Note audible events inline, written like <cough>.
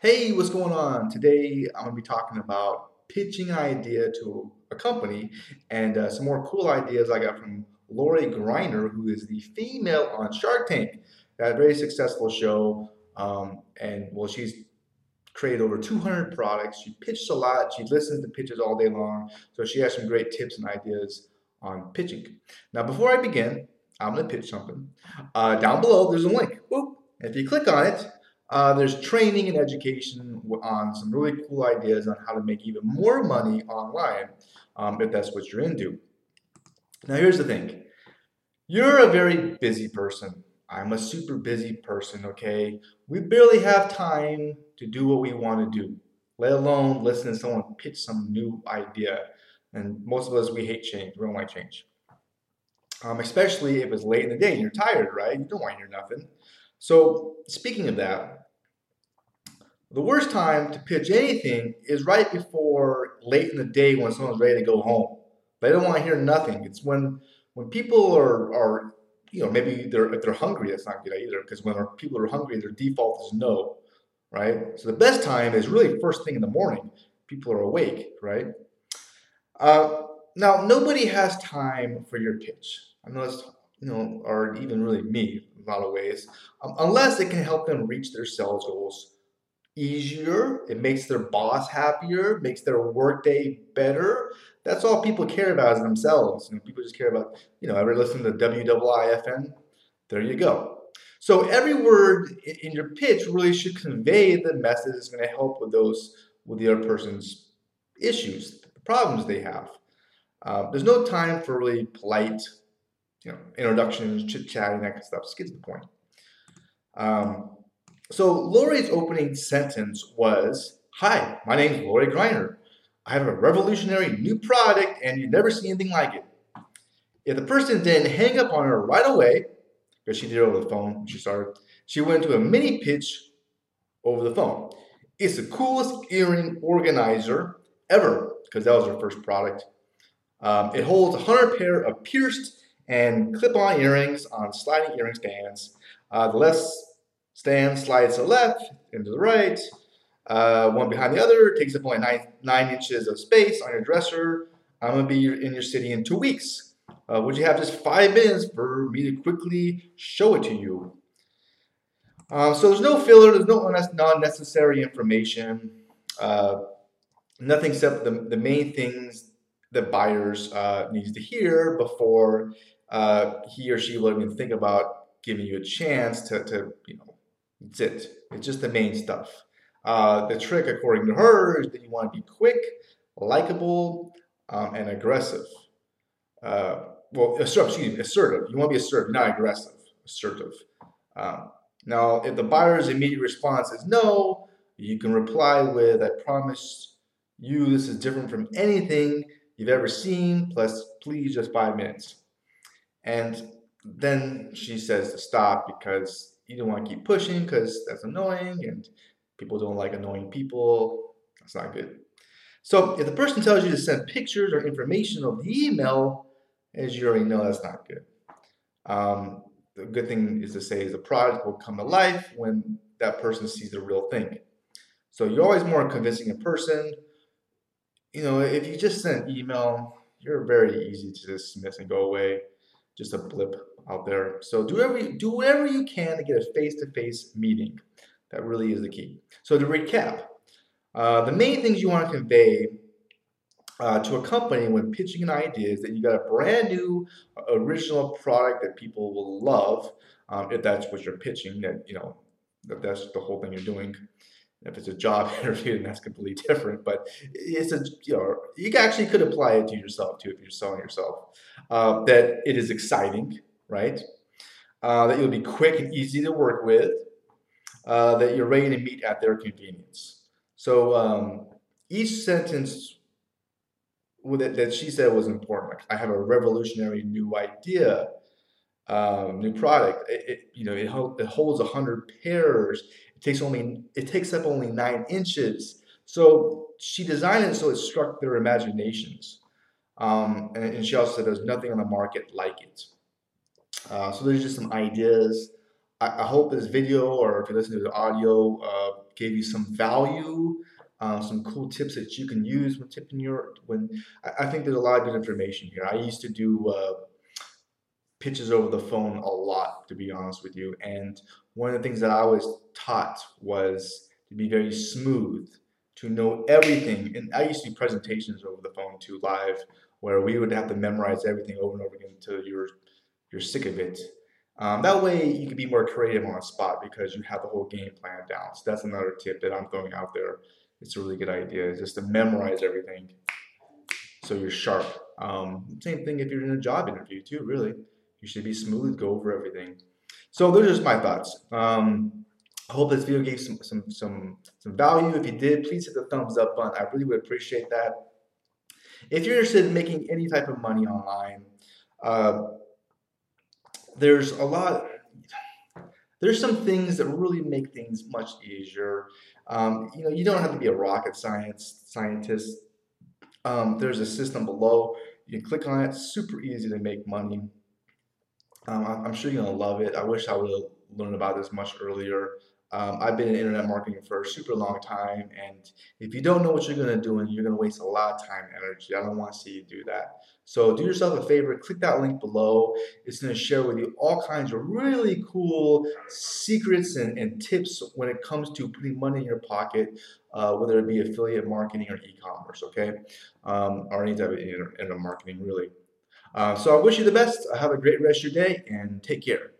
Hey, what's going on? Today I'm going to be talking about pitching an idea to a company and uh, some more cool ideas I got from Lori Greiner, who is the female on Shark Tank. That very successful show. Um, and well, she's created over 200 products. She pitches a lot. She listens to pitches all day long. So she has some great tips and ideas on pitching. Now, before I begin, I'm going to pitch something. Uh, down below, there's a link. If you click on it, uh, there's training and education on some really cool ideas on how to make even more money online um, if that's what you're into. Now, here's the thing you're a very busy person. I'm a super busy person, okay? We barely have time to do what we want to do, let alone listen to someone pitch some new idea. And most of us, we hate change. We don't like change. Um, especially if it's late in the day and you're tired, right? You don't want to hear nothing. So, speaking of that, the worst time to pitch anything is right before late in the day when someone's ready to go home. They don't want to hear nothing. It's when when people are are you know maybe they're if they're hungry. That's not good either because when people are hungry, their default is no, right? So the best time is really first thing in the morning. People are awake, right? Uh, now nobody has time for your pitch. I know it's you know, or even really me in a lot of ways, um, unless it can help them reach their sales goals easier, it makes their boss happier, makes their workday better. That's all people care about is themselves. And people just care about, you know, ever listen to WIIFM? There you go. So every word in your pitch really should convey the message that's going to help with those with the other person's issues, the problems they have. Uh, there's no time for really polite, you know, introductions, chit chatting, that kind of stuff. Just get to the point. Um, so Lori's opening sentence was, Hi, my name is Lori Greiner. I have a revolutionary new product and you've never seen anything like it. If the person didn't hang up on her right away, because she did it over the phone she started, she went to a mini pitch over the phone. It's the coolest earring organizer ever, because that was her first product. Um, it holds 100 pair of pierced and clip-on earrings on sliding earring stands. Uh, the less Stand slides to the left and the right, uh, one behind the other, takes up only nine, nine inches of space on your dresser. I'm gonna be in your city in two weeks. Uh, would you have just five minutes for me to quickly show it to you? Um, so there's no filler, there's no unnecessary information, uh, nothing except the, the main things that buyers uh, needs to hear before uh, he or she will even think about giving you a chance to, to you know, that's it. It's just the main stuff. Uh, the trick, according to her, is that you want to be quick, likable, um, and aggressive. Uh, well, excuse me, assertive. You want to be assertive, not aggressive. Assertive. Um, now, if the buyer's immediate response is no, you can reply with, I promise you this is different from anything you've ever seen, plus please just five minutes. And then she says to stop because you don't want to keep pushing because that's annoying and people don't like annoying people. That's not good. So if the person tells you to send pictures or information of the email, as you already know, that's not good. Um, the good thing is to say is the product will come to life when that person sees the real thing. So you're always more convincing in person. You know, if you just send email, you're very easy to dismiss and go away. Just a blip out there. So do every do whatever you can to get a face-to-face meeting. That really is the key. So to recap, uh, the main things you want to convey uh, to a company when pitching an idea is that you got a brand new original product that people will love um, if that's what you're pitching that you know that that's the whole thing you're doing if it's a job <laughs> interview then that's completely different but it's a you know you actually could apply it to yourself too if you're selling yourself uh, that it is exciting right? Uh, that you'll be quick and easy to work with, uh, that you're ready to meet at their convenience. So um, each sentence it, that she said was important. Like, I have a revolutionary new idea, um, new product. It, it, you know, it, it holds hundred pairs. It takes only it takes up only nine inches. So she designed it so it struck their imaginations. Um, and, and she also said there's nothing on the market like it. Uh, so there's just some ideas. I, I, hope this video or if you listen to the audio uh, gave you some value, uh, some cool tips that you can use when tipping your. When I, I think there's a lot of good information here. I used to do uh, pitches over the phone a lot, to be honest with you, and one of the things that I was taught was to be very smooth, to know everything. And I used to do presentations over the phone too, live, where we would have to memorize everything over and over again until you're you're sick of it. Um, that way, you can be more creative on the spot because you have the whole game plan down. So that's another tip that I'm throwing out there. It's a really good idea, just to memorize everything so you're sharp. Um, same thing if you're in a job interview too. Really, you should be smooth, go over everything. So those are just my thoughts. Um, I hope this video gave some some some some value. If you did, please hit the thumbs up button. I really would appreciate that. If you're interested in making any type of money online, uh, there's a lot there's some things that really make things much easier. Um, you know, you don't have to be a rocket science scientist. Um, there's a system below. You can click on it. Super easy to make money. Um, I'm sure you're gonna love it. I wish I would have learned about this much earlier. Um, I've been in internet marketing for a super long time, and if you don't know what you're going to do, and you're going to waste a lot of time and energy. I don't want to see you do that. So do yourself a favor, click that link below. It's going to share with you all kinds of really cool secrets and, and tips when it comes to putting money in your pocket, uh, whether it be affiliate marketing or e-commerce, okay, um, or any type of internet marketing, really. Uh, so I wish you the best. Have a great rest of your day, and take care.